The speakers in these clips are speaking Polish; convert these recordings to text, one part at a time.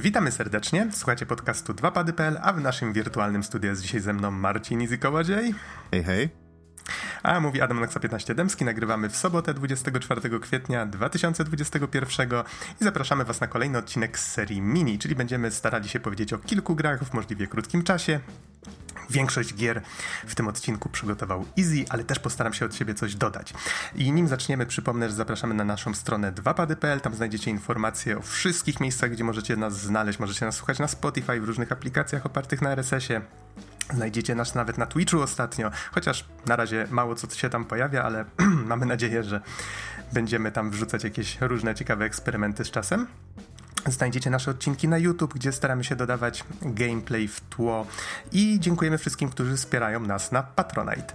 Witamy serdecznie. Słuchajcie podcastu 2pady.pl, a w naszym wirtualnym studiu jest dzisiaj ze mną Marcin Easy Kołodziej. Hej, hej. A mówi Adam Naksa 15 Dębski. Nagrywamy w sobotę 24 kwietnia 2021 i zapraszamy Was na kolejny odcinek z serii mini, czyli będziemy starali się powiedzieć o kilku grach w możliwie krótkim czasie. Większość gier w tym odcinku przygotował Easy, ale też postaram się od siebie coś dodać. I nim zaczniemy, przypomnę, że zapraszamy na naszą stronę 2pady.pl. Tam znajdziecie informacje o wszystkich miejscach, gdzie możecie nas znaleźć. Możecie nas słuchać na Spotify, w różnych aplikacjach opartych na RSS-ie. Znajdziecie nas nawet na Twitchu ostatnio, chociaż na razie mało co się tam pojawia, ale mamy nadzieję, że będziemy tam wrzucać jakieś różne ciekawe eksperymenty z czasem. Znajdziecie nasze odcinki na YouTube, gdzie staramy się dodawać gameplay w tło. I dziękujemy wszystkim, którzy wspierają nas na Patronite.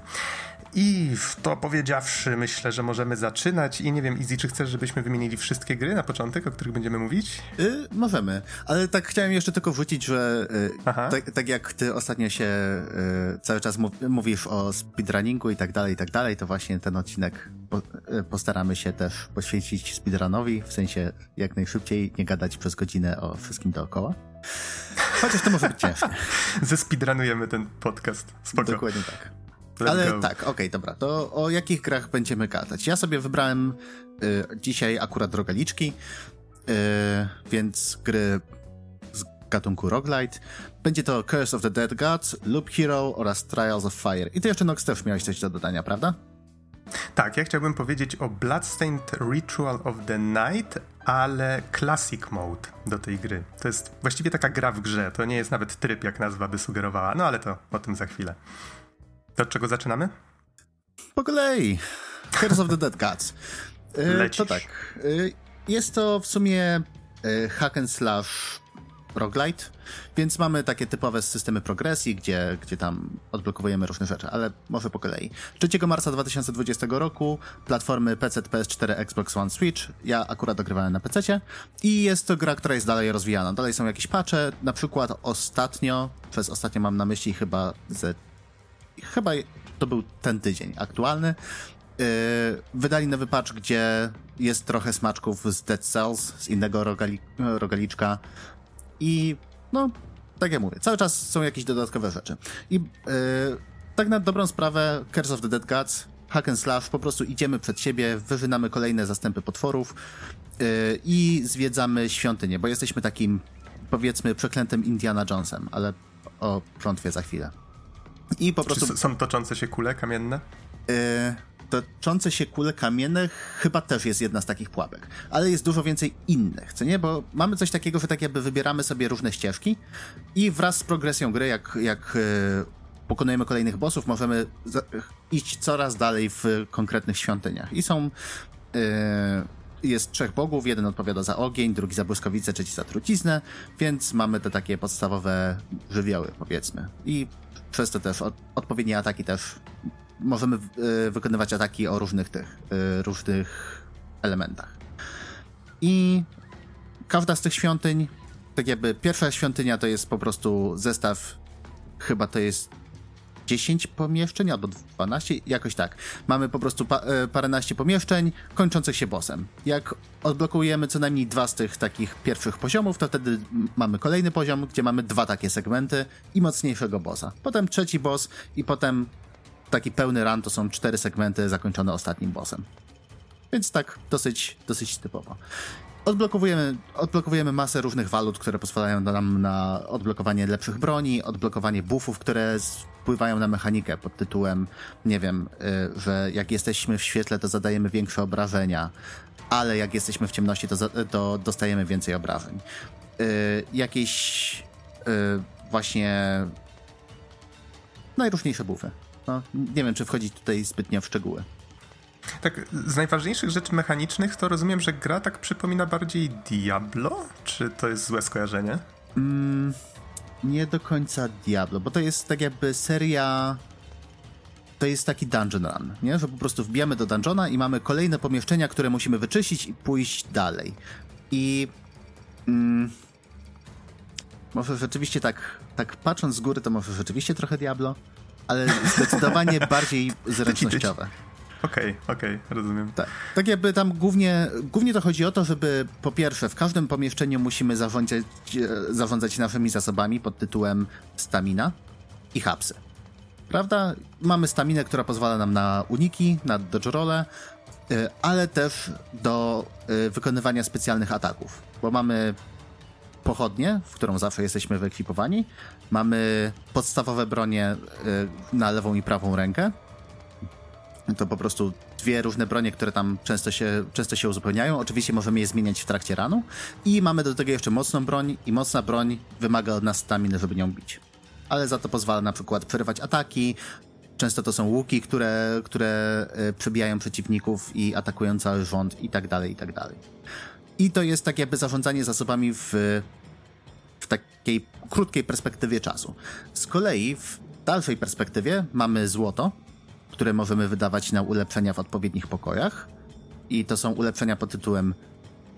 I to powiedziawszy, myślę, że możemy zaczynać. I nie wiem, Izzy, czy chcesz, żebyśmy wymienili wszystkie gry na początek, o których będziemy mówić? Y, możemy, ale tak chciałem jeszcze tylko wrzucić, że y, tak, tak, jak ty ostatnio się y, cały czas mówisz o speedrunningu i tak dalej, i tak dalej, to właśnie ten odcinek po, y, postaramy się też poświęcić speedrunowi, w sensie jak najszybciej, nie gadać przez godzinę o wszystkim dookoła. Chociaż to może być ciężkie. Zespeedrunujemy ten podcast. Spoko. Dokładnie tak. Ale go. tak, okej, okay, dobra. To o jakich grach będziemy gadać? Ja sobie wybrałem y, dzisiaj akurat rogaliczki, y, więc gry z gatunku roguelite. Będzie to Curse of the Dead Gods, Loop Hero oraz Trials of Fire. I ty jeszcze, Nox, też miałeś coś do dodania, prawda? Tak, ja chciałbym powiedzieć o Bloodstained Ritual of the Night, ale Classic Mode do tej gry. To jest właściwie taka gra w grze, to nie jest nawet tryb, jak nazwa by sugerowała, no ale to o tym za chwilę. Od czego zaczynamy? Po kolei. Curse of the Dead Gods. E, to tak. E, jest to w sumie e, hack and slash roguelite, więc mamy takie typowe systemy progresji, gdzie, gdzie tam odblokowujemy różne rzeczy, ale może po kolei. 3 marca 2020 roku platformy PC, PS4, Xbox One, Switch. Ja akurat dogrywałem na PC i jest to gra, która jest dalej rozwijana. Dalej są jakieś patche, na przykład ostatnio, przez ostatnio mam na myśli chyba ze chyba to był ten tydzień aktualny, yy, wydali nowy patch, gdzie jest trochę smaczków z Dead Cells, z innego rogali rogaliczka i no, tak jak mówię, cały czas są jakieś dodatkowe rzeczy. I yy, tak na dobrą sprawę Curse of the Dead Gods, hack and slash, po prostu idziemy przed siebie, wywinamy kolejne zastępy potworów yy, i zwiedzamy świątynię, bo jesteśmy takim, powiedzmy, przeklętym Indiana Jonesem, ale o klątwie za chwilę. I po prostu... Czy są toczące się kule kamienne? Yy, toczące się kule kamienne chyba też jest jedna z takich pułapek. Ale jest dużo więcej innych, co nie? Bo mamy coś takiego, że tak jakby wybieramy sobie różne ścieżki i wraz z progresją gry, jak, jak yy, pokonujemy kolejnych bossów, możemy iść coraz dalej w konkretnych świątyniach. I są... Yy, jest trzech bogów, jeden odpowiada za ogień, drugi za błyskowicę, trzeci za truciznę, więc mamy te takie podstawowe żywioły, powiedzmy. I przez to też od, odpowiednie ataki też możemy y, wykonywać ataki o różnych tych, y, różnych elementach. I każda z tych świątyń, tak jakby pierwsza świątynia to jest po prostu zestaw, chyba to jest 10 pomieszczeń albo 12, jakoś tak. Mamy po prostu pa, e, paręnaście pomieszczeń kończących się bossem. Jak odblokujemy co najmniej dwa z tych takich pierwszych poziomów, to wtedy mamy kolejny poziom, gdzie mamy dwa takie segmenty i mocniejszego bossa. Potem trzeci boss i potem taki pełny run to są cztery segmenty zakończone ostatnim bossem. Więc tak dosyć, dosyć typowo. Odblokowujemy, odblokowujemy masę różnych walut, które pozwalają nam na odblokowanie lepszych broni, odblokowanie buffów, które wpływają na mechanikę pod tytułem, nie wiem, y, że jak jesteśmy w świetle, to zadajemy większe obrażenia, ale jak jesteśmy w ciemności, to, to dostajemy więcej obrażeń. Y, jakieś y, właśnie najróżniejsze buffy. No, nie wiem, czy wchodzić tutaj zbytnio w szczegóły. Tak, z najważniejszych rzeczy mechanicznych to rozumiem, że gra tak przypomina bardziej Diablo? Czy to jest złe skojarzenie? Mm, nie do końca Diablo, bo to jest tak jakby seria. To jest taki dungeon run, nie? Że po prostu wbijamy do dungeona i mamy kolejne pomieszczenia, które musimy wyczyścić i pójść dalej. I. Mm, może rzeczywiście tak, tak patrząc z góry, to może rzeczywiście trochę Diablo, ale zdecydowanie bardziej zręcznościowe. Okej, okay, okej, okay, rozumiem. Tak, tak jakby tam głównie, głównie to chodzi o to, żeby po pierwsze w każdym pomieszczeniu musimy zarządzać, e, zarządzać naszymi zasobami pod tytułem stamina i hapsy. Prawda? Mamy staminę, która pozwala nam na uniki, na dodge role, e, ale też do e, wykonywania specjalnych ataków, bo mamy pochodnię, w którą zawsze jesteśmy wyekwipowani, mamy podstawowe bronie na lewą i prawą rękę, to po prostu dwie różne bronie, które tam często się, często się uzupełniają. Oczywiście możemy je zmieniać w trakcie ranu. I mamy do tego jeszcze mocną broń i mocna broń wymaga od nas staminy, żeby nią bić. Ale za to pozwala na przykład przerywać ataki. Często to są łuki, które, które e, przebijają przeciwników i atakują cały rząd i tak dalej, i tak dalej. I to jest tak jakby zarządzanie zasobami w, w takiej krótkiej perspektywie czasu. Z kolei w dalszej perspektywie mamy złoto, które możemy wydawać na ulepszenia w odpowiednich pokojach. I to są ulepszenia pod tytułem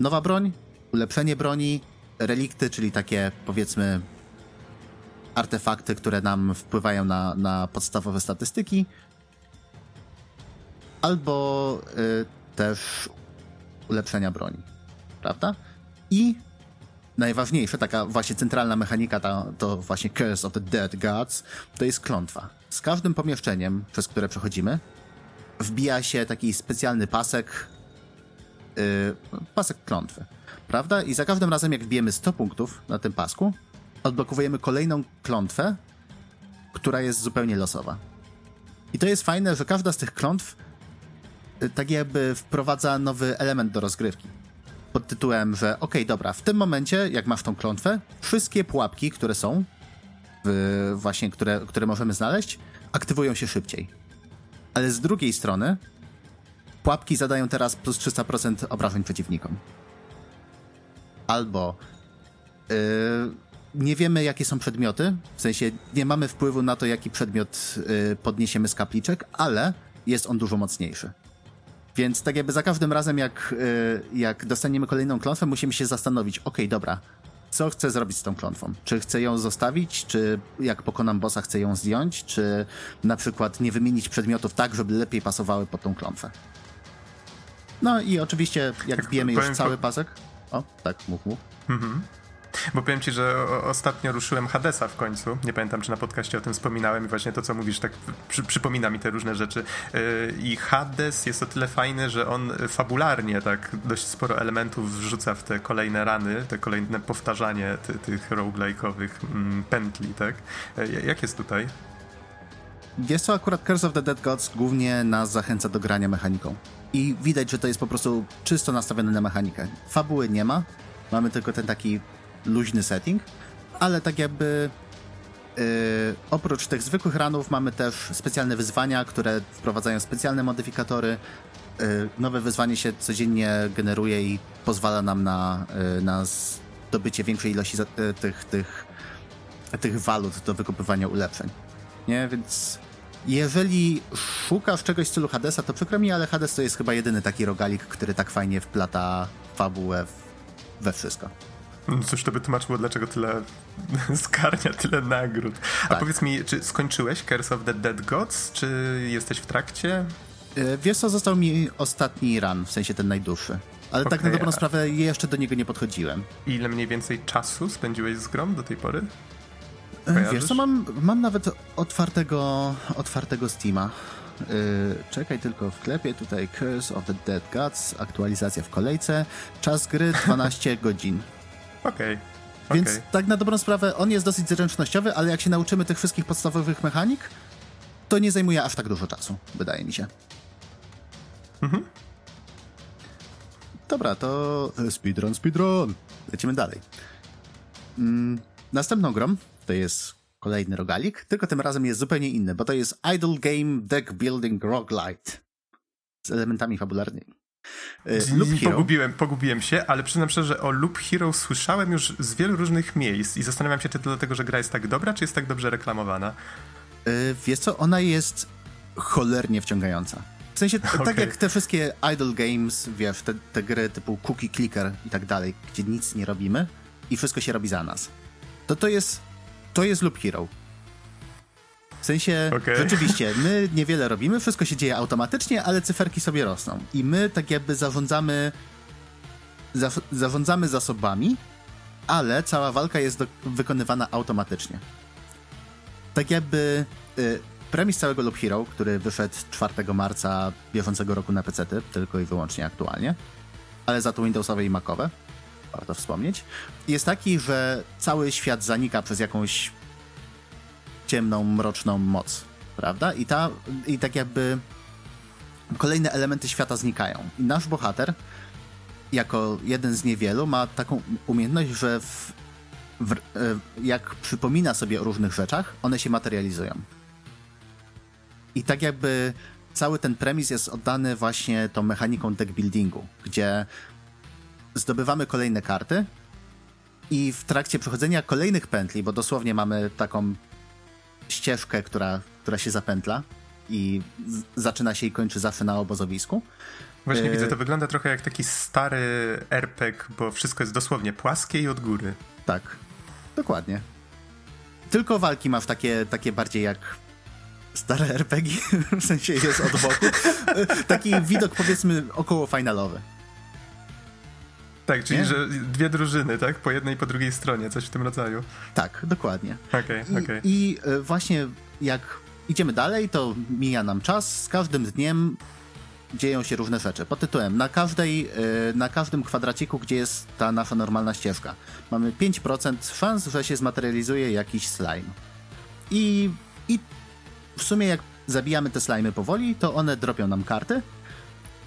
nowa broń, ulepszenie broni, relikty, czyli takie powiedzmy artefakty, które nam wpływają na, na podstawowe statystyki, albo y, też ulepszenia broni, prawda? I najważniejsze, taka właśnie centralna mechanika, ta, to właśnie Curse of the Dead Gods, to jest klątwa. Z każdym pomieszczeniem, przez które przechodzimy, wbija się taki specjalny pasek, yy, pasek klątwy, prawda? I za każdym razem, jak wbijemy 100 punktów na tym pasku, odblokowujemy kolejną klątwę, która jest zupełnie losowa. I to jest fajne, że każda z tych klątw yy, tak jakby wprowadza nowy element do rozgrywki pod tytułem, że okej, okay, dobra, w tym momencie, jak masz tą klątwę, wszystkie pułapki, które są, w, właśnie, które, które możemy znaleźć, aktywują się szybciej. Ale z drugiej strony, pułapki zadają teraz plus 300% obrażeń przeciwnikom. Albo yy, nie wiemy, jakie są przedmioty, w sensie nie mamy wpływu na to, jaki przedmiot yy, podniesiemy z kapliczek, ale jest on dużo mocniejszy. Więc tak jakby za każdym razem, jak, y, jak dostaniemy kolejną klątwę, musimy się zastanowić, okej, okay, dobra, co chcę zrobić z tą klątwą? Czy chcę ją zostawić, czy jak pokonam bossa chcę ją zdjąć, czy na przykład nie wymienić przedmiotów tak, żeby lepiej pasowały pod tą klątwę? No i oczywiście, jak wbijemy już cały pasek... O, tak, mów, mów. Mhm. Bo powiem ci, że ostatnio ruszyłem Hadesa w końcu. Nie pamiętam, czy na podcaście o tym wspominałem i właśnie to, co mówisz, tak przy, przypomina mi te różne rzeczy. Yy, I Hades jest o tyle fajny, że on fabularnie tak dość sporo elementów wrzuca w te kolejne rany, te kolejne powtarzanie ty, tych roguelike'owych mm, pętli, tak? Yy, jak jest tutaj? Jest to akurat Curse of the Dead Gods głównie nas zachęca do grania mechaniką. I widać, że to jest po prostu czysto nastawione na mechanikę. Fabuły nie ma, mamy tylko ten taki luźny setting, ale tak jakby yy, oprócz tych zwykłych ranów mamy też specjalne wyzwania, które wprowadzają specjalne modyfikatory. Yy, nowe wyzwanie się codziennie generuje i pozwala nam na, yy, na zdobycie większej ilości y, tych, tych, tych walut do wykupywania ulepszeń. Nie, więc jeżeli szukasz czegoś w stylu Hadesa, to przykro mi, ale Hades to jest chyba jedyny taki rogalik, który tak fajnie wplata fabułę we wszystko. No cóż, to by tłumaczyło, dlaczego tyle skarnia, tyle nagród. A tak. powiedz mi, czy skończyłeś Curse of the Dead Gods, czy jesteś w trakcie? E, wiesz co, został mi ostatni run, w sensie ten najdłuższy. Ale okay. tak na dobrą sprawę jeszcze do niego nie podchodziłem. Ile mniej więcej czasu spędziłeś z grą do tej pory? E, Kojarzysz? Wiesz co, mam, mam nawet otwartego, otwartego Steama. Yy, czekaj tylko w klepie, tutaj Curse of the Dead Gods, aktualizacja w kolejce, czas gry 12 godzin. Okej. Okay. Więc okay. tak na dobrą sprawę on jest dosyć zręcznościowy, ale jak się nauczymy tych wszystkich podstawowych mechanik, to nie zajmuje aż tak dużo czasu, wydaje mi się. Mhm. Dobra, to speedrun, speedrun. Lecimy dalej. Mm, następną grą to jest kolejny rogalik, tylko tym razem jest zupełnie inny, bo to jest Idle Game Deck Building Roguelite z elementami fabularnymi. Loop Hero. Pogubiłem, pogubiłem się, ale przyznam szczerze, że o Loop Hero słyszałem już z wielu różnych miejsc i zastanawiam się, czy to dlatego, że gra jest tak dobra, czy jest tak dobrze reklamowana. Yy, wiesz co, ona jest cholernie wciągająca. W sensie, okay. tak jak te wszystkie idle games, wiesz, te, te gry typu cookie clicker i tak dalej, gdzie nic nie robimy i wszystko się robi za nas. To to jest, to jest Loop Hero. W sensie, okay. rzeczywiście, my niewiele robimy, wszystko się dzieje automatycznie, ale cyferki sobie rosną. I my tak jakby zarządzamy, za, zarządzamy zasobami, ale cała walka jest do, wykonywana automatycznie. Tak jakby y, premis całego Loop Hero, który wyszedł 4 marca bieżącego roku na PC, tylko i wyłącznie aktualnie, ale za to Windowsowe i Macowe, warto wspomnieć, jest taki, że cały świat zanika przez jakąś ciemną, mroczną moc, prawda? I, ta, i tak jakby kolejne elementy świata znikają. I nasz bohater, jako jeden z niewielu, ma taką umiejętność, że w, w, e, jak przypomina sobie o różnych rzeczach, one się materializują. I tak jakby cały ten premis jest oddany właśnie tą mechaniką deck buildingu, gdzie zdobywamy kolejne karty i w trakcie przechodzenia kolejnych pętli, bo dosłownie mamy taką ścieżkę, która, która się zapętla i zaczyna się i kończy zawsze na obozowisku. Właśnie e... widzę, to wygląda trochę jak taki stary RPG, bo wszystko jest dosłownie płaskie i od góry. Tak, dokładnie. Tylko walki masz takie, takie bardziej jak stare RPG, w sensie jest od boku. E, taki widok powiedzmy około finalowy. Tak, czyli nie? że dwie drużyny, tak? Po jednej i po drugiej stronie, coś w tym rodzaju. Tak, dokładnie. Okay, okej. Okay. I, I e, właśnie jak idziemy dalej, to mija nam czas. Z każdym dniem dzieją się różne rzeczy. Pod tytułem na każdej, e, na każdym kwadraciku, gdzie jest ta nasza normalna ścieżka, mamy 5% szans, że się zmaterializuje jakiś slime. I, i w sumie jak zabijamy te slimy powoli, to one dropią nam karty,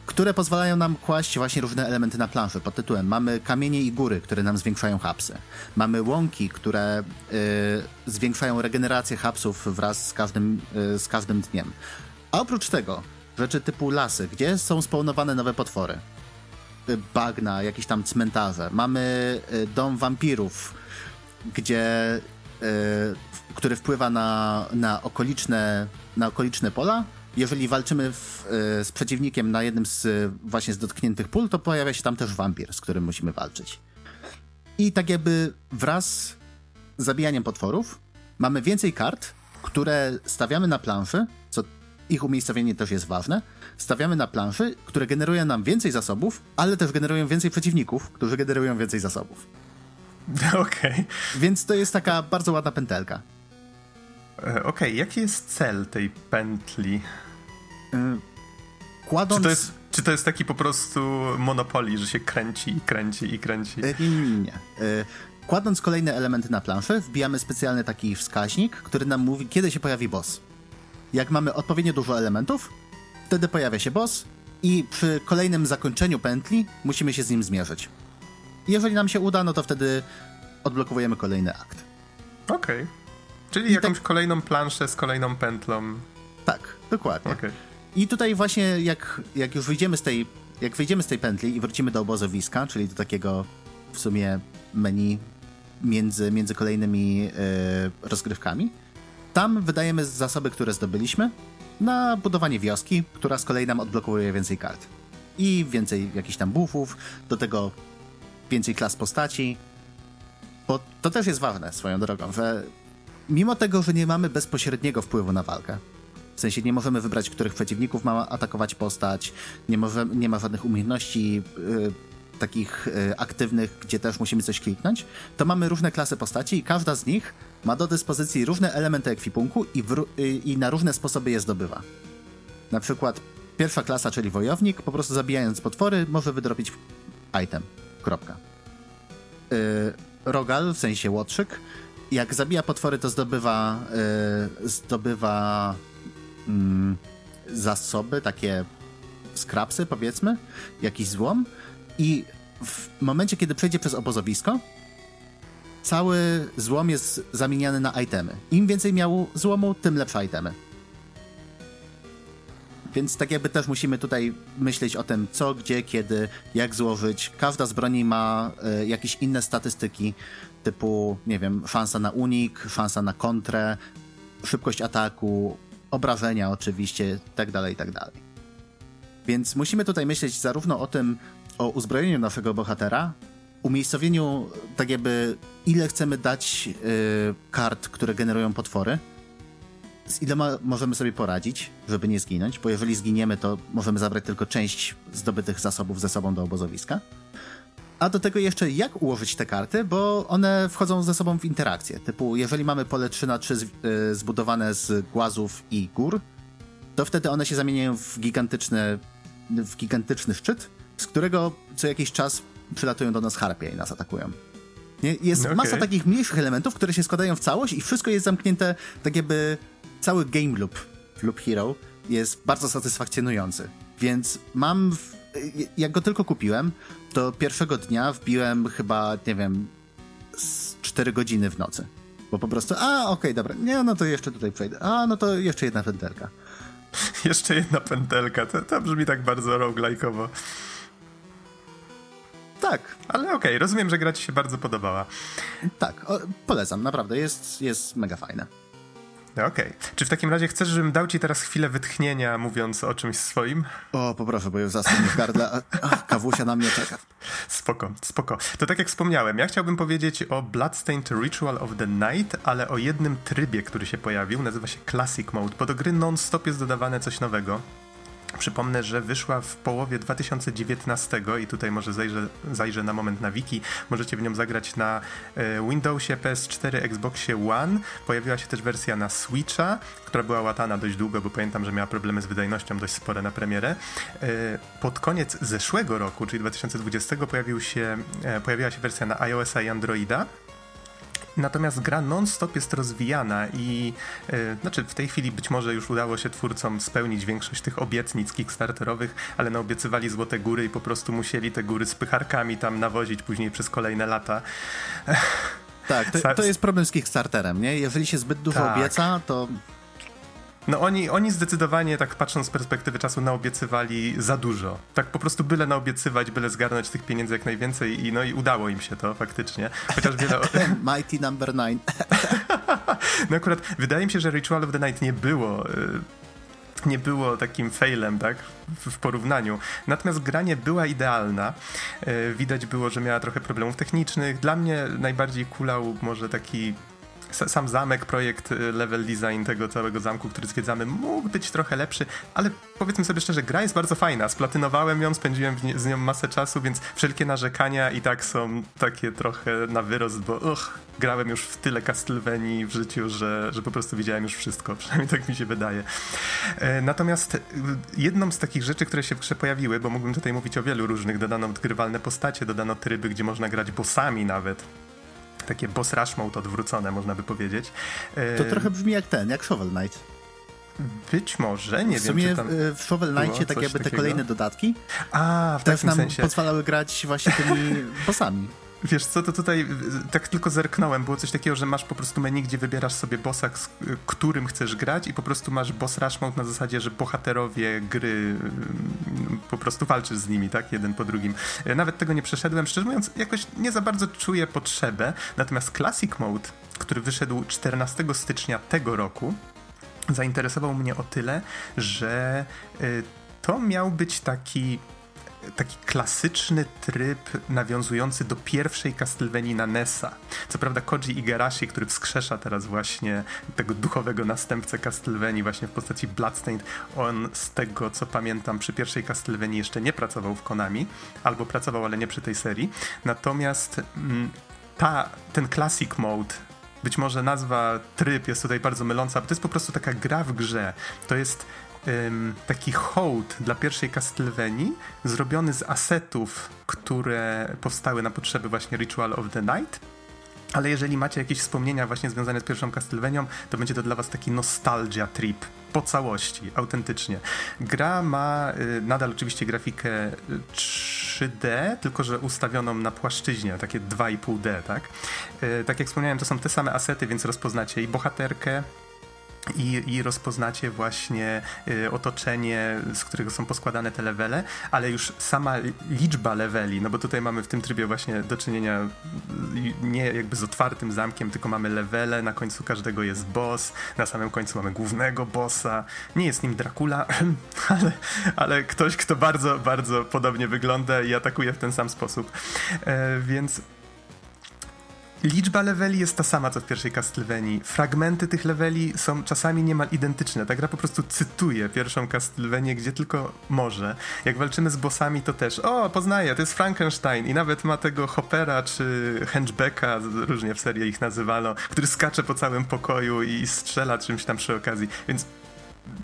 które pozwalają nam kłaść właśnie różne elementy na planszy pod tytułem mamy kamienie i góry, które nam zwiększają hapsy. Mamy łąki, które y, zwiększają regenerację hapsów wraz z każdym, y, z każdym dniem. A oprócz tego rzeczy typu lasy, gdzie są spawnowane nowe potwory. Y, bagna, jakieś tam cmentarze. Mamy dom wampirów, gdzie który wpływa na, na, okoliczne, na okoliczne pola jeżeli walczymy w, y, z przeciwnikiem na jednym z właśnie z dotkniętych pól, to pojawia się tam też wampir, z którym musimy walczyć. I tak jakby wraz z zabijaniem potworów mamy więcej kart, które stawiamy na planszy, co ich umiejscowienie też jest ważne. Stawiamy na planszy, które generują nam więcej zasobów, ale też generują więcej przeciwników, którzy generują więcej zasobów. Okej. Okay. Więc to jest taka bardzo ładna pętelka. E, okej, okay. jaki jest cel tej pętli? E, kładąc... Czy to, jest, czy to jest taki po prostu monopoli, że się kręci i kręci i kręci? E, nie, nie, nie. Kładąc kolejne elementy na planszę, wbijamy specjalny taki wskaźnik, który nam mówi, kiedy się pojawi boss. Jak mamy odpowiednio dużo elementów, wtedy pojawia się boss i przy kolejnym zakończeniu pętli musimy się z nim zmierzyć. Jeżeli nam się uda, no to wtedy odblokowujemy kolejny akt. Okej. Okay. Czyli jakąś tak... kolejną planszę z kolejną pętlą. Tak, dokładnie. Okay. I tutaj właśnie jak, jak już wyjdziemy z tej jak wyjdziemy z tej pętli i wrócimy do obozowiska, czyli do takiego w sumie menu między, między kolejnymi yy, rozgrywkami, tam wydajemy zasoby, które zdobyliśmy na budowanie wioski, która z kolei nam odblokuje więcej kart. I więcej jakichś tam buffów, do tego więcej klas postaci, bo to też jest ważne swoją drogą, że mimo tego, że nie mamy bezpośredniego wpływu na walkę, w sensie nie możemy wybrać, których przeciwników ma atakować postać, nie, nie ma żadnych umiejętności y, takich y, aktywnych, gdzie też musimy coś kliknąć, to mamy różne klasy postaci i każda z nich ma do dyspozycji różne elementy ekwipunku i, y, i na różne sposoby je zdobywa. Na przykład pierwsza klasa, czyli wojownik, po prostu zabijając potwory, może wydropić item. Kropka. Rogal, w sensie łotrzyk, jak zabija potwory, to zdobywa, yy, zdobywa yy, zasoby, takie skrapsy, powiedzmy, jakiś złom i w momencie, kiedy przejdzie przez obozowisko, cały złom jest zamieniany na itemy. Im więcej miał złomu, tym lepsze itemy. Więc tak jakby też musimy tutaj myśleć o tym, co, gdzie, kiedy, jak złożyć. Każda z broni ma y, jakieś inne statystyki, typu, nie wiem, szansa na unik, szansa na kontrę, szybkość ataku, obrażenia oczywiście, tak dalej, tak dalej. Więc musimy tutaj myśleć zarówno o tym, o uzbrojeniu naszego bohatera, umiejscowieniu, tak jakby, ile chcemy dać y, kart, które generują potwory, z iloma możemy sobie poradzić, żeby nie zginąć, bo jeżeli zginiemy, to możemy zabrać tylko część zdobytych zasobów ze sobą do obozowiska. A do tego jeszcze jak ułożyć te karty, bo one wchodzą ze sobą w interakcję. Typu, jeżeli mamy pole 3 na 3 y, zbudowane z głazów i gór, to wtedy one się zamieniają w gigantyczny, w gigantyczny szczyt, z którego co jakiś czas przylatują do nas harpie i nas atakują. Nie? Jest okay. masa takich mniejszych elementów, które się składają w całość i wszystko jest zamknięte, tak jakby cały game loop w Loop Hero jest bardzo satysfakcjonujący. Więc mam, w, jak go tylko kupiłem, to pierwszego dnia wbiłem chyba, nie wiem, z 4 godziny w nocy. Bo po prostu, a okej, okay, dobra, nie, no to jeszcze tutaj przejdę. A, no to jeszcze jedna pętelka. jeszcze jedna pętelka, to, to brzmi tak bardzo roguelike'owo. Tak. Ale okej, okay, rozumiem, że gra ci się bardzo podobała. Tak, o, polecam, naprawdę, jest, jest mega fajne. Okej. Okay. Czy w takim razie chcesz, żebym dał ci teraz chwilę wytchnienia, mówiąc o czymś swoim? O, poproszę, bo już zaschnie w gardle, a, kawusia na mnie czeka. Spoko, spoko. To tak jak wspomniałem, ja chciałbym powiedzieć o Bloodstained Ritual of the Night, ale o jednym trybie, który się pojawił, nazywa się Classic Mode, bo do gry non-stop jest dodawane coś nowego. Przypomnę, że wyszła w połowie 2019 i tutaj może zajrzę, zajrzę na moment na wiki. Możecie w nią zagrać na e, Windowsie, PS4, Xboxie One. Pojawiła się też wersja na Switcha, która była łatana dość długo, bo pamiętam, że miała problemy z wydajnością dość spore na premierę. E, pod koniec zeszłego roku, czyli 2020, pojawił się, e, pojawiła się wersja na iOS-a i Androida. Natomiast gra non-stop jest rozwijana i yy, znaczy w tej chwili być może już udało się twórcom spełnić większość tych obietnic kickstarterowych, ale naobiecywali złote góry i po prostu musieli te góry z pycharkami tam nawozić później przez kolejne lata. Tak, to, to jest problem z Kickstarterem, nie? Jeżeli się zbyt dużo tak. obieca, to no oni, oni zdecydowanie, tak patrząc z perspektywy czasu, naobiecywali za dużo. Tak po prostu byle naobiecywać, byle zgarnąć tych pieniędzy jak najwięcej i no i udało im się to faktycznie. Chociaż wiele... Mighty number nine. no akurat wydaje mi się, że Ritual of the Night nie było... Y, nie było takim failem, tak, w, porównaniu. Natomiast granie była idealna. Y, widać było, że miała trochę problemów technicznych. Dla mnie najbardziej kulał może taki sam zamek, projekt, y, level design tego całego zamku, który zwiedzamy, mógł być trochę lepszy, ale powiedzmy sobie szczerze, gra jest bardzo fajna. Splatynowałem ją, spędziłem nie, z nią masę czasu, więc wszelkie narzekania i tak są takie trochę na wyrost, bo uch, grałem już w tyle Castlevanii w życiu, że, że po prostu widziałem już wszystko, przynajmniej tak mi się wydaje. E, natomiast y, jedną z takich rzeczy, które się w grze pojawiły, bo mógłbym tutaj mówić o wielu różnych, dodano odgrywalne postacie, dodano tryby, gdzie można grać bossami nawet takie boss rush mode odwrócone, można by powiedzieć. To trochę brzmi jak ten, jak Shovel Knight. Być może, nie w wiem, czy tam w Shovel Knightie tak jakby te takiego? kolejne dodatki A, w też nam sensie. pozwalały grać właśnie tymi bossami. Wiesz co, to tutaj tak tylko zerknąłem, było coś takiego, że masz po prostu menu, gdzie wybierasz sobie bossa, z którym chcesz grać i po prostu masz boss rush mode na zasadzie, że bohaterowie gry mm, po prostu walczysz z nimi, tak, jeden po drugim. Nawet tego nie przeszedłem, szczerze mówiąc, jakoś nie za bardzo czuję potrzebę, natomiast Classic Mode, który wyszedł 14 stycznia tego roku, zainteresował mnie o tyle, że y, to miał być taki taki klasyczny tryb nawiązujący do pierwszej Castlevanii na NESa. Co prawda Koji Igarashi, który wskrzesza teraz właśnie tego duchowego następcę Castlevanii właśnie w postaci Bloodstained, on z tego co pamiętam przy pierwszej Castlevanii jeszcze nie pracował w Konami, albo pracował, ale nie przy tej serii. Natomiast mm, ta, ten Classic Mode być może nazwa tryb jest tutaj bardzo myląca, bo to jest po prostu taka gra w grze. To jest taki hołd dla pierwszej Castlevanii, zrobiony z asetów, które powstały na potrzeby właśnie Ritual of the Night. Ale jeżeli macie jakieś wspomnienia właśnie związane z pierwszą Castlevanią, to będzie to dla was taki nostalgia trip po całości, autentycznie. Gra ma y, nadal oczywiście grafikę 3D, y, tylko że ustawioną na płaszczyźnie, takie 2,5D, tak? Y, tak jak wspomniałem, to są te same asety, więc rozpoznacie i bohaterkę, i, i rozpoznacie właśnie y, otoczenie, z którego są poskładane te levele, ale już sama liczba leveli, no bo tutaj mamy w tym trybie właśnie do czynienia y, nie jakby z otwartym zamkiem, tylko mamy levele, na końcu każdego jest boss, na samym końcu mamy głównego bossa, nie jest nim Dracula, ale, ale ktoś, kto bardzo, bardzo podobnie wygląda i atakuje w ten sam sposób, e, więc Liczba leveli jest ta sama co w pierwszej Castlevanii. Fragmenty tych leveli są czasami niemal identyczne. Ta gra po prostu cytuje pierwszą Castlevanię, gdzie tylko może. Jak walczymy z bossami, to też o, poznaję, to jest Frankenstein i nawet ma tego Hoppera czy Henchbecka, różnie w serii ich nazywano, który skacze po całym pokoju i strzela czymś tam przy okazji. Więc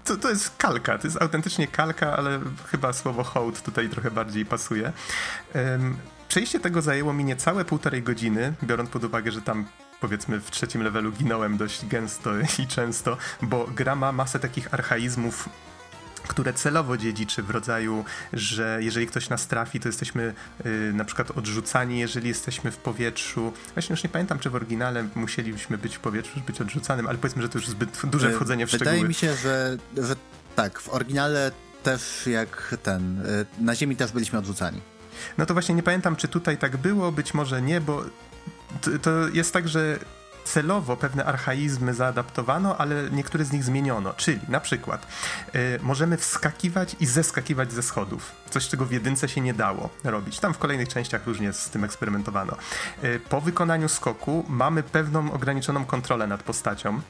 to, to jest kalka, to jest autentycznie kalka, ale chyba słowo hołd tutaj trochę bardziej pasuje. Um, przejście tego zajęło mi niecałe półtorej godziny, biorąc pod uwagę, że tam powiedzmy w trzecim levelu ginąłem dość gęsto i często, bo gra ma masę takich archaizmów które celowo dziedziczy w rodzaju, że jeżeli ktoś nas trafi, to jesteśmy y, na przykład odrzucani, jeżeli jesteśmy w powietrzu. Właśnie już nie pamiętam, czy w oryginale musieliśmy być w powietrzu, żeby być odrzucanym, ale powiedzmy, że to już zbyt duże y, wchodzenie w Wydaje szczegóły. Wydaje mi się, że, że tak, w oryginale też jak ten, y, na ziemi też byliśmy odrzucani. No to właśnie nie pamiętam, czy tutaj tak było, być może nie, bo to, jest tak, że celowo pewne archaizmy zaadaptowano, ale niektóre z nich zmieniono. Czyli na przykład y, możemy wskakiwać i zeskakiwać ze schodów. Coś, czego w jedynce się nie dało robić. Tam w kolejnych częściach różnie z tym eksperymentowano. Y, po wykonaniu skoku mamy pewną ograniczoną kontrolę nad postacią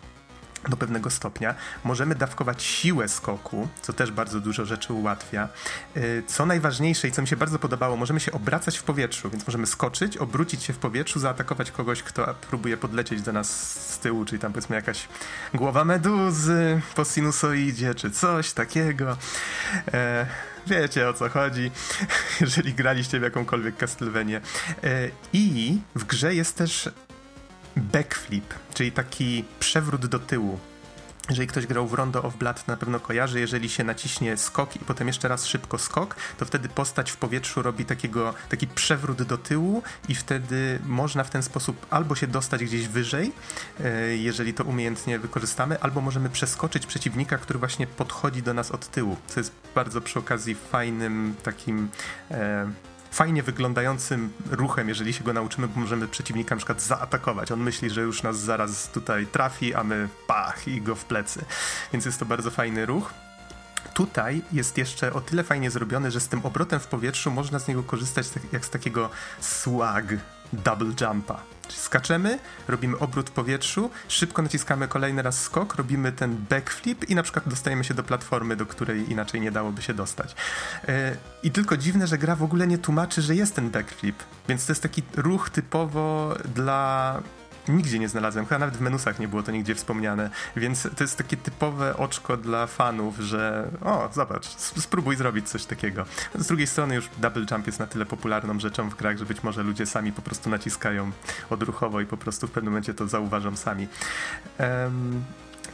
do pewnego stopnia. Możemy dawkować siłę skoku, co też bardzo dużo rzeczy ułatwia. Y, co najważniejsze i co mi się bardzo podobało, możemy się obracać w powietrzu, więc możemy skoczyć, obrócić się w powietrzu, zaatakować kogoś, kto próbuje podlecieć do nas z tyłu, czyli tam powiedzmy jakaś głowa meduzy po sinusoidzie, czy coś takiego. E, wiecie o co chodzi, jeżeli graliście w jakąkolwiek Castlevanię. E, I w grze jest też backflip, czyli taki przewrót do tyłu. Jeżeli ktoś grał w Rondo of Blood, to na pewno kojarzy. Jeżeli się naciśnie skok i potem jeszcze raz szybko skok, to wtedy postać w powietrzu robi takiego, taki przewrót do tyłu i wtedy można w ten sposób albo się dostać gdzieś wyżej, e, jeżeli to umiejętnie wykorzystamy, albo możemy przeskoczyć przeciwnika, który właśnie podchodzi do nas od tyłu, co jest bardzo przy okazji fajnym takim e, fajnie wyglądającym ruchem, jeżeli się go nauczymy, możemy przeciwnika na przykład zaatakować. On myśli, że już nas zaraz tutaj trafi, a my pach i go w plecy. Więc jest to bardzo fajny ruch. Tutaj jest jeszcze o tyle fajnie zrobiony, że z tym obrotem w powietrzu można z niego korzystać tak, jak z takiego swag double jumpa. Czyli skaczemy, robimy obrót w powietrzu, szybko naciskamy kolejny raz skok, robimy ten backflip i na przykład dostajemy się do platformy, do której inaczej nie dałoby się dostać. Yy, I tylko dziwne, że gra w ogóle nie tłumaczy, że jest ten backflip. Więc to jest taki ruch typowo dla nigdzie nie znalazłem, chyba nawet w menusach nie było to nigdzie wspomniane, więc to jest takie typowe oczko dla fanów, że o, zobacz, spróbuj zrobić coś takiego. Z drugiej strony już double jump jest na tyle popularną rzeczą w grach, że być może ludzie sami po prostu naciskają odruchowo i po prostu w pewnym momencie to zauważą sami. Um,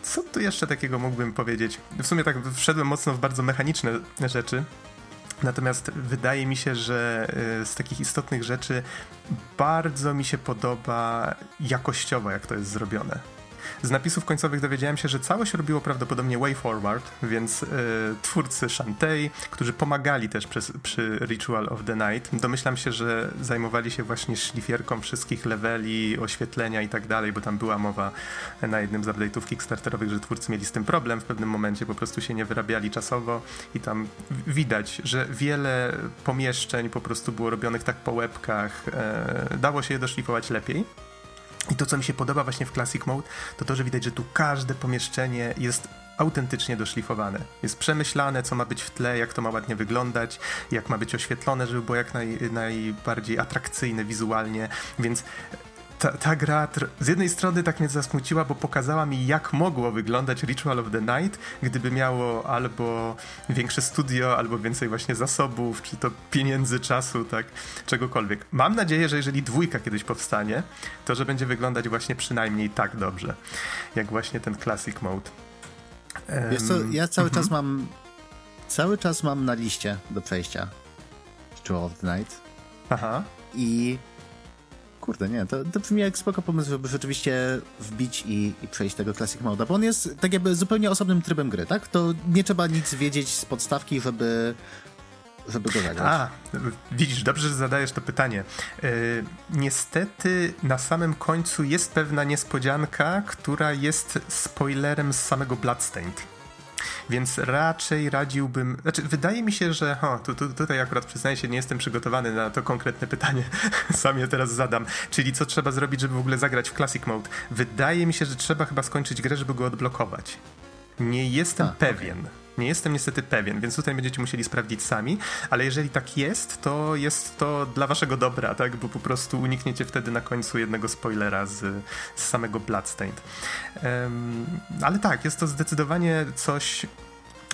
co tu jeszcze takiego mógłbym powiedzieć? W sumie tak wszedłem mocno w bardzo mechaniczne rzeczy, Natomiast wydaje mi się, że y, z takich istotnych rzeczy bardzo mi się podoba jakościowo, jak to jest zrobione. Z napisów końcowych dowiedziałem się, że całość robiło prawdopodobnie Way Forward, więc y, twórcy Shantae, którzy pomagali też przy, przy Ritual of the Night, domyślam się, że zajmowali się właśnie szlifierką wszystkich leveli, oświetlenia i tak dalej, bo tam była mowa na jednym z update'ów Kickstarterowych, że twórcy mieli z tym problem w pewnym momencie, po prostu się nie wyrabiali czasowo i tam widać, że wiele pomieszczeń po prostu było robionych tak po łebkach, e, dało się je doszlifować lepiej. I to, co mi się podoba właśnie w Classic Mode, to to, że widać, że tu każde pomieszczenie jest autentycznie doszlifowane. Jest przemyślane, co ma być w tle, jak to ma ładnie wyglądać, jak ma być oświetlone, żeby było jak naj, najbardziej atrakcyjne wizualnie, więc ta, ta gra z jednej strony tak mnie zasmuciła, bo pokazała mi, jak mogło wyglądać Ritual of the Night, gdyby miało albo większe studio, albo więcej właśnie zasobów, czy to pieniędzy, czasu, tak, czegokolwiek. Mam nadzieję, że jeżeli dwójka kiedyś powstanie, to że będzie wyglądać właśnie przynajmniej tak dobrze, jak właśnie ten Classic Mode. Wiesz co, ja cały czas mhm. mam cały czas mam na liście do przejścia Ritual of the Night. Aha. I Kurde, nie, to, to brzmi jak spoko pomysł, żeby rzeczywiście wbić i, i przejść tego Classic Mode, bo on jest tak jakby zupełnie osobnym trybem gry, tak? To nie trzeba nic wiedzieć z podstawki, żeby żeby go zagrać. A, widzisz, dobrze, że zadajesz to pytanie. Yy, niestety na samym końcu jest pewna niespodzianka, która jest spoilerem z samego Bloodstained. Więc raczej radziłbym, znaczy wydaje mi się, że o, tu, tu, tutaj akurat przyznaję się, nie jestem przygotowany na to konkretne pytanie, sam je teraz zadam, czyli co trzeba zrobić, żeby w ogóle zagrać w Classic Mode. Wydaje mi się, że trzeba chyba skończyć grę, żeby go odblokować. Nie jestem A, pewien. Okay. Nie jestem niestety pewien, więc tutaj będziecie musieli sprawdzić sami, ale jeżeli tak jest, to jest to dla waszego dobra, tak? Bo po prostu unikniecie wtedy na końcu jednego spoilera z, z samego Bloodstained. Um, ale tak, jest to zdecydowanie coś,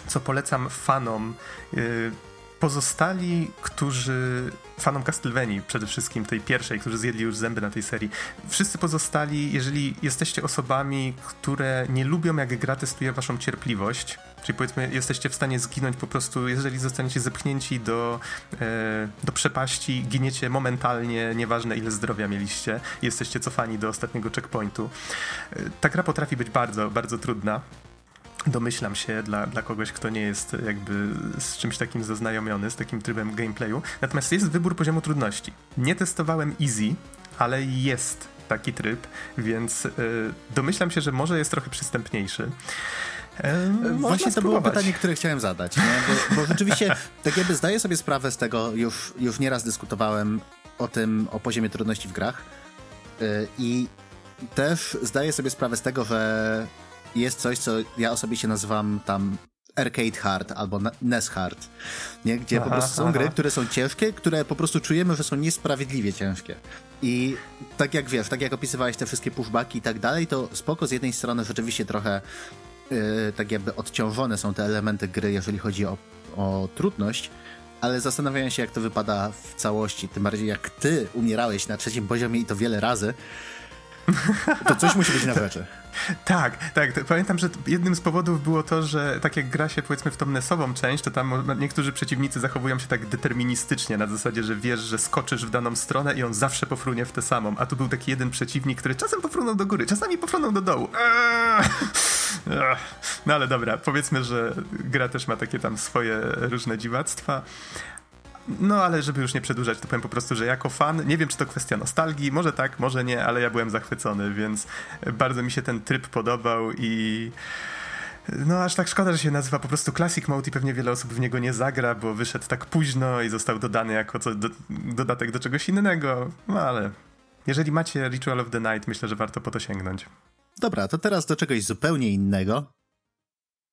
co polecam fanom. Yy, pozostali, którzy fanom Castlevanii przede wszystkim, tej pierwszej, którzy zjedli już zęby na tej serii, wszyscy pozostali, jeżeli jesteście osobami, które nie lubią jak gra testuje waszą cierpliwość, czyli powiedzmy jesteście w stanie zginąć po prostu, jeżeli zostaniecie zepchnięci do, e, do przepaści, giniecie momentalnie, nieważne ile zdrowia mieliście, jesteście cofani do ostatniego checkpointu. E, ta gra potrafi być bardzo, bardzo trudna domyślam się dla, dla kogoś, kto nie jest jakby z czymś takim zaznajomiony, z takim trybem gameplayu. Natomiast jest wybór poziomu trudności. Nie testowałem easy, ale jest taki tryb, więc yy, domyślam się, że może jest trochę przystępniejszy. E, Właśnie to było pytanie, które chciałem zadać, bo, bo, rzeczywiście tak jakby zdaję sobie sprawę z tego, już, już nieraz dyskutowałem o tym, o poziomie trudności w grach yy, i też zdaję sobie sprawę z tego, że jest coś, co ja osobiście nazywam tam arcade hard albo NES hard, nie? gdzie aha, po prostu są aha. gry, które są ciężkie, które po prostu czujemy, że są niesprawiedliwie ciężkie. I tak jak wiesz, tak jak opisywałeś te wszystkie pushbacki i tak dalej, to spoko z jednej strony rzeczywiście trochę yy, tak jakby odciążone są te elementy gry, jeżeli chodzi o, o trudność, ale zastanawiałem się, jak to wypada w całości, tym bardziej jak ty umierałeś na trzecim poziomie i to wiele razy, to coś musi być na rzeczy. Tak, tak. Pamiętam, że jednym z powodów było to, że tak jak gra się powiedzmy w tą nesową część, to tam niektórzy przeciwnicy zachowują się tak deterministycznie, na zasadzie, że wiesz, że skoczysz w daną stronę i on zawsze pofrunie w tę samą. A tu był taki jeden przeciwnik, który czasem pofrunął do góry, czasami pofrunął do dołu. Eee! No ale dobra, powiedzmy, że gra też ma takie tam swoje różne dziwactwa. No ale żeby już nie przedłużać, to powiem po prostu, że jako fan, nie wiem czy to kwestia nostalgii, może tak, może nie, ale ja byłem zachwycony, więc bardzo mi się ten tryb podobał i... No aż tak szkoda, że się nazywa po prostu Classic Mode i pewnie wiele osób w niego nie zagra, bo wyszedł tak późno i został dodany jako co, do, dodatek do czegoś innego, no ale jeżeli macie Ritual of the Night, myślę, że warto po to sięgnąć. Dobra, to teraz do czegoś zupełnie innego.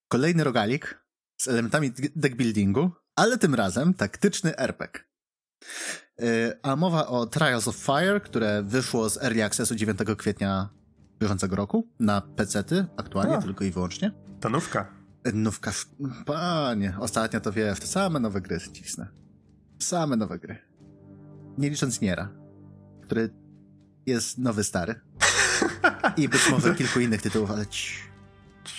Kolejny rogalik z elementami deckbuildingu, ale tym razem taktyczny RPG. Y, a mowa o Trials of Fire, które wyszło z Early Accessu 9 kwietnia bieżącego roku na PC-ty aktualnie, a, tylko i wyłącznie. To nówka. Nówka, panie, ostatnio to wiesz, te same nowe gry cisnę. Same nowe gry. Nie licząc Niera, który jest nowy, stary. I być może kilku innych tytułów, ale ci...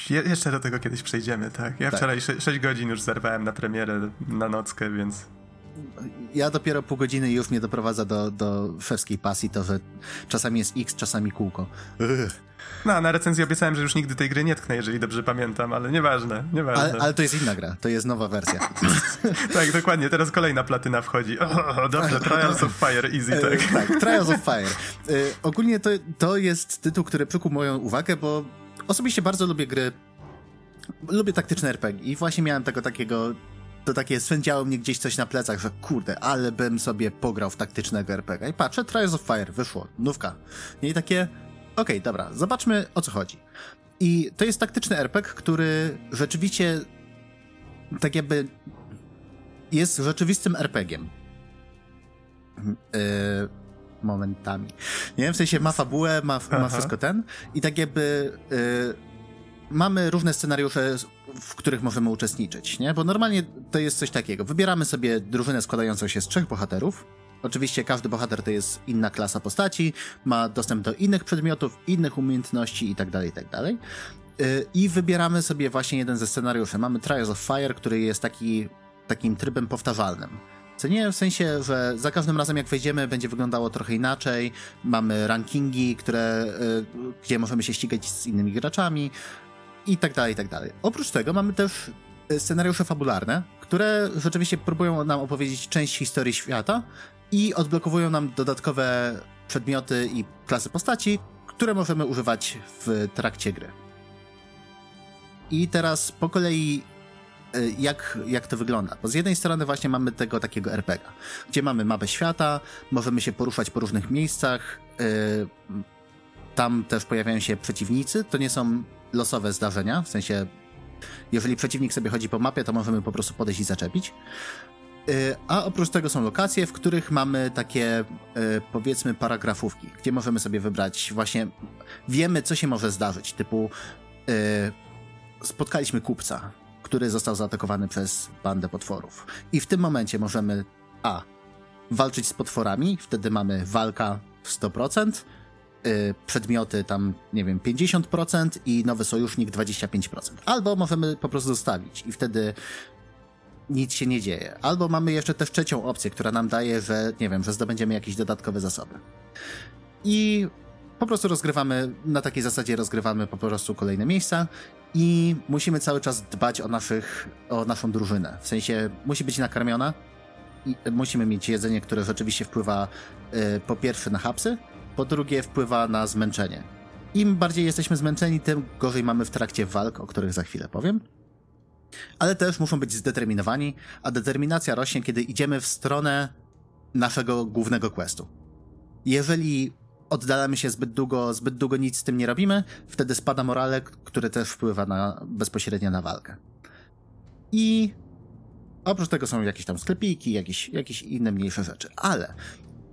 Je jeszcze do tego kiedyś przejdziemy, tak? Ja tak. wczoraj 6 godzin już zerwałem na premierę na nockę, więc ja dopiero pół godziny już mnie doprowadza do, do szewskiej pasji, to że czasami jest X, czasami kółko. No, na recenzji obiecałem, że już nigdy tej gry nie tknę, jeżeli dobrze pamiętam, ale nieważne, nieważne. Ale, ale to jest inna gra, to jest nowa wersja. tak, dokładnie, teraz kolejna platyna wchodzi. O, dobrze, Trials of Fire, easy, e, tak. tak, Trials of Fire. E, ogólnie to, to jest tytuł, który przykuł moją uwagę, bo osobiście bardzo lubię gry lubię taktyczne RPG i właśnie miałem tego takiego to takie swędziało mnie gdzieś coś na plecach, że kurde, ale bym sobie pograł w taktycznego RPG. I patrzę, Trials of Fire, wyszło, nówka. I takie, okej, okay, dobra, zobaczmy o co chodzi. I to jest taktyczny RPG, który rzeczywiście tak jakby jest rzeczywistym RPGiem. Yy, momentami. Nie wiem, w sensie ma fabułę, ma, ma wszystko ten i tak jakby yy, mamy różne scenariusze, w których możemy uczestniczyć, nie? Bo normalnie to jest coś takiego. Wybieramy sobie drużynę składającą się z trzech bohaterów. Oczywiście każdy bohater to jest inna klasa postaci, ma dostęp do innych przedmiotów, innych umiejętności itd., tak itd. Tak y, I wybieramy sobie właśnie jeden ze scenariuszy. Mamy Trials of Fire, który jest taki, takim trybem powtarzalnym. Co nie w sensie, że za każdym razem jak wejdziemy będzie wyglądało trochę inaczej. Mamy rankingi, które, y, gdzie możemy się ścigać z innymi graczami i tak dalej, i tak dalej. Oprócz tego mamy też e, scenariusze fabularne, które rzeczywiście próbują nam opowiedzieć część historii świata i odblokowują nam dodatkowe przedmioty i klasy postaci, które możemy używać w trakcie gry. I teraz po kolei jak, jak to wygląda? Bo z jednej strony właśnie mamy tego takiego RPG, gdzie mamy mapę świata, możemy się poruszać po różnych miejscach, y, tam też pojawiają się przeciwnicy, to nie są losowe zdarzenia, w sensie jeżeli przeciwnik sobie chodzi po mapie, to możemy po prostu podejść i zaczepić. Y, a oprócz tego są lokacje, w których mamy takie, y, powiedzmy, paragrafówki, gdzie możemy sobie wybrać właśnie, wiemy, co się może zdarzyć, typu y, spotkaliśmy kupca, który został zaatakowany przez bandę potworów. I w tym momencie możemy A. walczyć z potworami, wtedy mamy walka w 100%, przedmioty tam, nie wiem, 50% i nowy sojusznik 25%. Albo możemy po prostu zostawić i wtedy nic się nie dzieje. Albo mamy jeszcze też trzecią opcję, która nam daje, że nie wiem, że zdobędziemy jakieś dodatkowe zasoby. I po prostu rozgrywamy, na takiej zasadzie rozgrywamy po prostu kolejne miejsca i musimy cały czas dbać o, naszych, o naszą drużynę. W sensie musi być nakarmiona i musimy mieć jedzenie, które rzeczywiście wpływa y, po pierwsze na hapsy, po drugie wpływa na zmęczenie. Im bardziej jesteśmy zmęczeni, tym gorzej mamy w trakcie walk, o których za chwilę powiem ale też muszą być zdeterminowani, a determinacja rośnie, kiedy idziemy w stronę naszego głównego questu. Jeżeli oddalamy się zbyt długo, zbyt długo nic z tym nie robimy, wtedy spada morale, który też wpływa na, bezpośrednio na walkę. I oprócz tego są jakieś tam sklepiki, jakieś, jakieś inne mniejsze rzeczy. Ale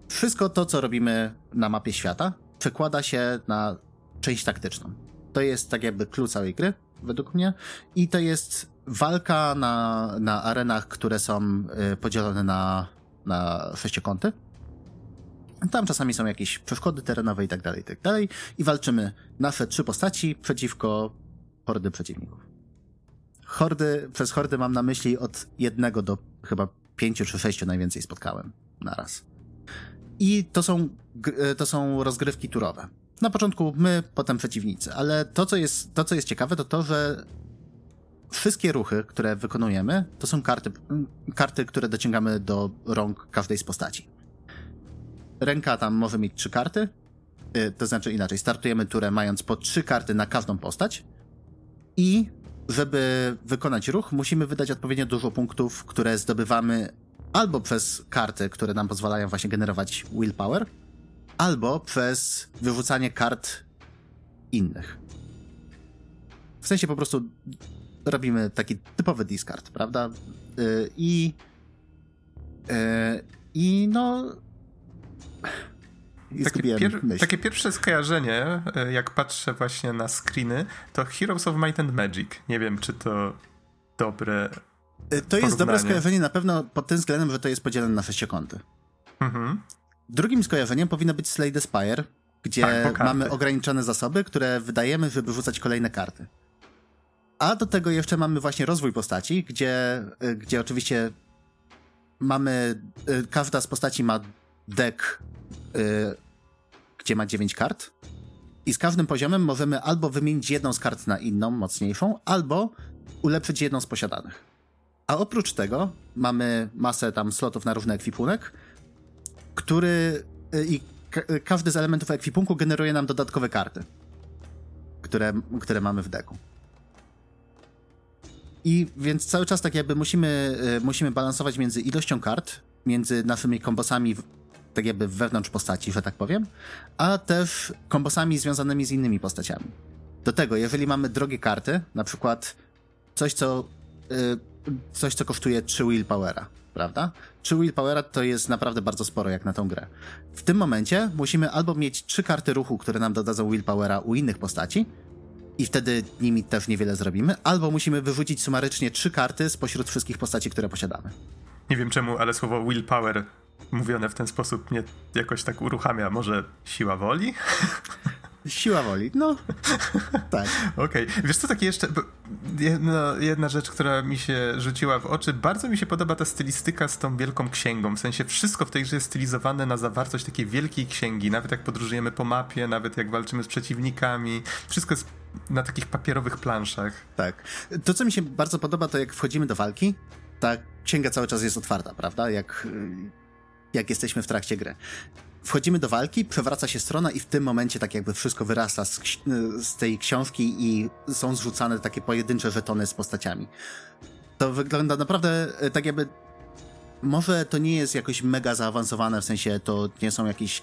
wszystko to, co robimy na mapie świata, przekłada się na część taktyczną. To jest tak jakby klucz całej gry, według mnie. I to jest walka na, na arenach, które są y, podzielone na, na sześciokąty. Tam czasami są jakieś przeszkody terenowe i tak dalej, i tak dalej. I walczymy nasze trzy postaci przeciwko hordy przeciwników. Hordy, przez hordy mam na myśli od jednego do chyba pięciu czy sześciu najwięcej spotkałem naraz. I to są, y, to są rozgrywki turowe. Na początku my, potem przeciwnicy, ale to, co jest, to, co jest ciekawe, to to, że wszystkie ruchy, które wykonujemy, to są karty, karty, które dociągamy do rąk każdej z postaci. Ręka tam może mieć trzy karty, y, to znaczy inaczej, startujemy turę mając po trzy karty na każdą postać i żeby wykonać ruch, musimy wydać odpowiednio dużo punktów, które zdobywamy albo przez karty, które nam pozwalają właśnie generować willpower, albo przez wyrzucanie kart innych. W sensie po prostu robimy taki typowy discard, prawda? Y, I y, i takie, pier takie, pierwsze skojarzenie, y, jak patrzę właśnie na screeny, to Heroes of Might and Magic. Nie wiem, czy to dobre. To jest dobre skojarzenie na pewno pod tym względem, że to jest podzielone na sześciokąty. Mhm. Drugim skojarzeniem powinno być Slay the Spire, gdzie tak, mamy ograniczone zasoby, które wydajemy, żeby rzucać kolejne karty. A do tego jeszcze mamy właśnie rozwój postaci, gdzie, y, gdzie oczywiście mamy. Każda z postaci ma deck, y, gdzie ma 9 kart. I z każdym poziomem możemy albo wymienić jedną z kart na inną, mocniejszą, albo ulepszyć jedną z posiadanych. A oprócz tego mamy masę tam slotów na różny ekwipunek, który i każdy z elementów ekwipunku generuje nam dodatkowe karty, które, które mamy w deku. I więc cały czas tak jakby musimy, e, musimy balansować między ilością kart, między naszymi kombosami tak jakby wewnątrz postaci, że tak powiem, a też kombosami związanymi z innymi postaciami. Do tego, jeżeli mamy drogie karty, na przykład coś, co, yy, coś, co kosztuje 3 willpowera, prawda? 3 willpowera to jest naprawdę bardzo sporo jak na tą grę. W tym momencie musimy albo mieć 3 karty ruchu, które nam dodadzą willpowera u innych postaci, i wtedy nimi też niewiele zrobimy, albo musimy wyrzucić sumarycznie trzy karty spośród wszystkich postaci, które posiadamy. Nie wiem czemu, ale słowo willpower mówione w ten sposób mnie jakoś tak uruchamia. Może siła woli? Siła woli, no. tak. Okej. Okay. Wiesz co, takie jeszcze. Jedna, jedna rzecz, która mi się rzuciła w oczy. Bardzo mi się podoba ta stylistyka z tą wielką księgą. W sensie wszystko w tej grze jest stylizowane na zawartość takiej wielkiej księgi. Nawet jak podróżujemy po mapie, nawet jak walczymy z przeciwnikami. Wszystko jest na takich papierowych planszach. Tak. To, co mi się bardzo podoba, to jak wchodzimy do walki, ta księga cały czas jest otwarta, prawda? Jak jak jesteśmy w trakcie gry. Wchodzimy do walki, przewraca się strona i w tym momencie tak jakby wszystko wyrasta z, z tej książki i są zrzucane takie pojedyncze żetony z postaciami. To wygląda naprawdę e, tak jakby może to nie jest jakoś mega zaawansowane, w sensie to nie są jakieś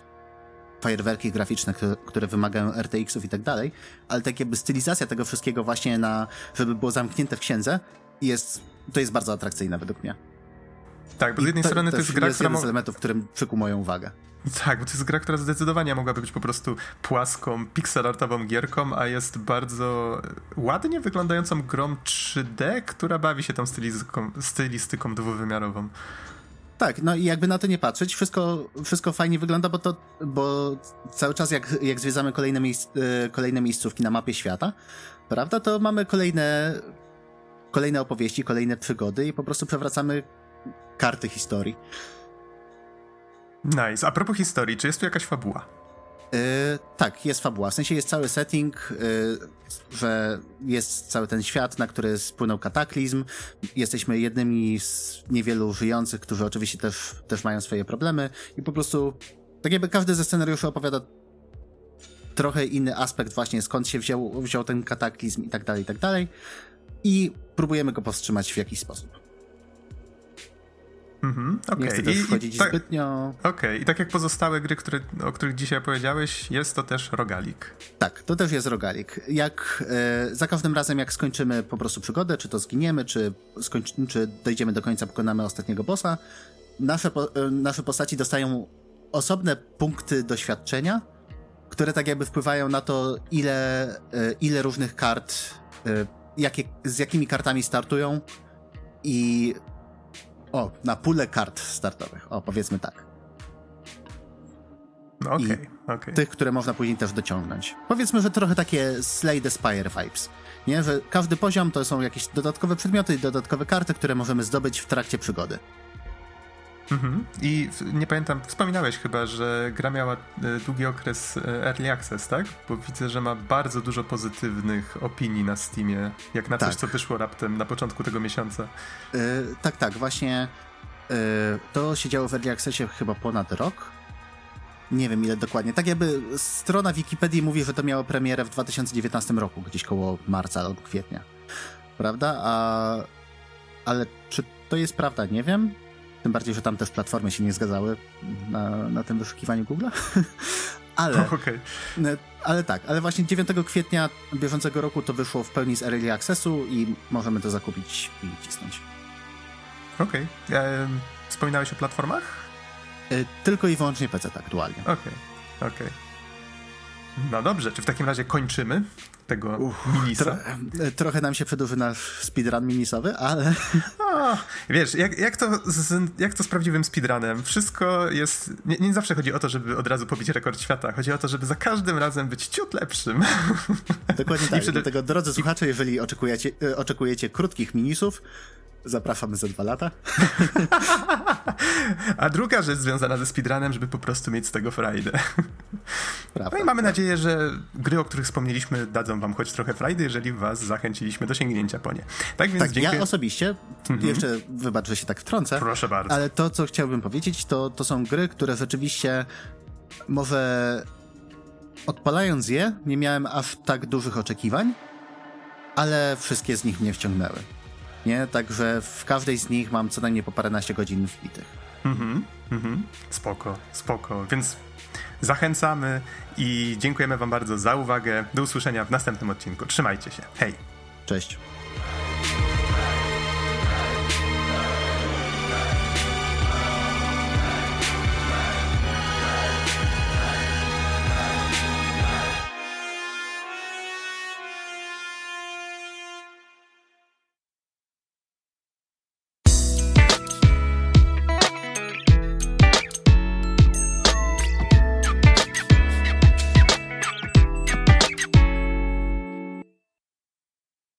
fajerwerki graficzne, które, wymagają RTX-ów i tak dalej, ale tak jakby stylizacja tego wszystkiego właśnie na, żeby było zamknięte w księdze, jest, to jest bardzo atrakcyjne według mnie. Tak, bo z jednej to, strony to, jest gra, jest która... jeden z elementów, którym przykuł moją uwagę. Tak, bo to jest gra, która zdecydowanie mogłaby być po prostu płaską, pixelartową gierką, a jest bardzo ładnie wyglądającą grą 3D, która bawi się tą stylistyką, stylistyką dwuwymiarową. Tak, no i jakby na to nie patrzeć, wszystko, wszystko fajnie wygląda, bo to, bo cały czas jak, jak zwiedzamy kolejne, miejsc, e, kolejne miejscówki na mapie świata, prawda, to mamy kolejne, kolejne opowieści, kolejne przygody i po prostu przewracamy karty historii. Nice. A propos historii, czy jest tu jakaś fabuła? Yy, tak, jest fabuła. W sensie jest cały setting, yy, że jest cały ten świat, na który spłynął kataklizm. Jesteśmy jednymi z niewielu żyjących, którzy oczywiście też, też mają swoje problemy i po prostu tak jakby każdy ze scenariuszy opowiada trochę inny aspekt właśnie skąd się wziął, wziął ten kataklizm i tak dalej, i tak dalej. I próbujemy go powstrzymać w jakiś sposób. Mhm, okay. Nie chcę też wchodzić i tak, zbytnio. Okej, okay. i tak jak pozostałe gry, które, o których dzisiaj opowiedziałeś, jest to też rogalik. Tak, to też jest rogalik. Jak e, za każdym razem, jak skończymy po prostu przygodę, czy to zginiemy, czy, skończy, czy dojdziemy do końca, pokonamy ostatniego bossa, nasze, po, e, nasze postaci dostają osobne punkty doświadczenia, które tak jakby wpływają na to, ile, e, ile różnych kart, e, jakie, z jakimi kartami startują i o, na pulę kart startowych. O, powiedzmy tak. No okej, okay. Okay. Tych, które można później też dociągnąć. Powiedzmy, że trochę takie Slay the Spire vibes. Nie, że każdy poziom to są jakieś dodatkowe przedmioty i dodatkowe karty, które możemy zdobyć w trakcie przygody. Mhm. I nie pamiętam, wspominałeś chyba, że gra miała e, długi okres e, early access, tak? Bo widzę, że ma bardzo dużo pozytywnych opinii na Steamie, jak na tak. coś, co wyszło raptem na początku tego miesiąca. Yy, tak, tak, właśnie yy, to się działo w early accessie chyba ponad rok. Nie wiem ile dokładnie. Tak jakby strona Wikipedii mówi, że to miało premierę w 2019 roku, gdzieś koło marca albo kwietnia. Prawda? A, ale czy to jest prawda? Nie wiem. Tym bardziej, że tam też platformy się nie zgadzały na, na tym wyszukiwaniu Google. ale, okay. ale tak, ale właśnie 9 kwietnia bieżącego roku to wyszło w pełni z Early Accessu i możemy to zakupić i cisnąć. Okej. Okay. wspominałeś o platformach? E, tylko i wyłącznie PC aktualnie. Okej, okay. okej. No dobrze, czy w takim razie kończymy tego Uff, minisa? Tro, e, trochę nam się przedłuży nasz speedrun minisowy, ale... O, wiesz, jak, jak, to z, jak to z prawdziwym speedrunem? Wszystko jest... Nie, nie, zawsze chodzi o to, żeby od razu pobić rekord świata. Chodzi o to, żeby za każdym razem być ciut lepszym. Dokładnie tak. I przede... Dlatego, drodzy słuchacze, jeżeli oczekujecie, e, oczekujecie krótkich minisów, Zapraszamy za dwa lata. A druga rzecz związana ze speedrunem, żeby po prostu mieć z tego frajdę. Prawda, no i mamy nadzieję, że gry, o których wspomnieliśmy, dadzą wam choć trochę frajdy, jeżeli was zachęciliśmy do sięgnięcia po nie. Tak więc tak, dziękuję. ja osobiście, mhm. jeszcze wybacz, że się tak wtrącę. Proszę bardzo. Ale to, co chciałbym powiedzieć, to, to są gry, które rzeczywiście może odpalając je, nie miałem aż tak dużych oczekiwań, ale wszystkie z nich mnie wciągnęły nie? Także w każdej z nich mam co najmniej po paręnaście godzin wbitych. Mhm, mhm. Spoko, spoko. Więc zachęcamy i dziękujemy wam bardzo za uwagę. Do usłyszenia w następnym odcinku. Trzymajcie się. Hej! Cześć.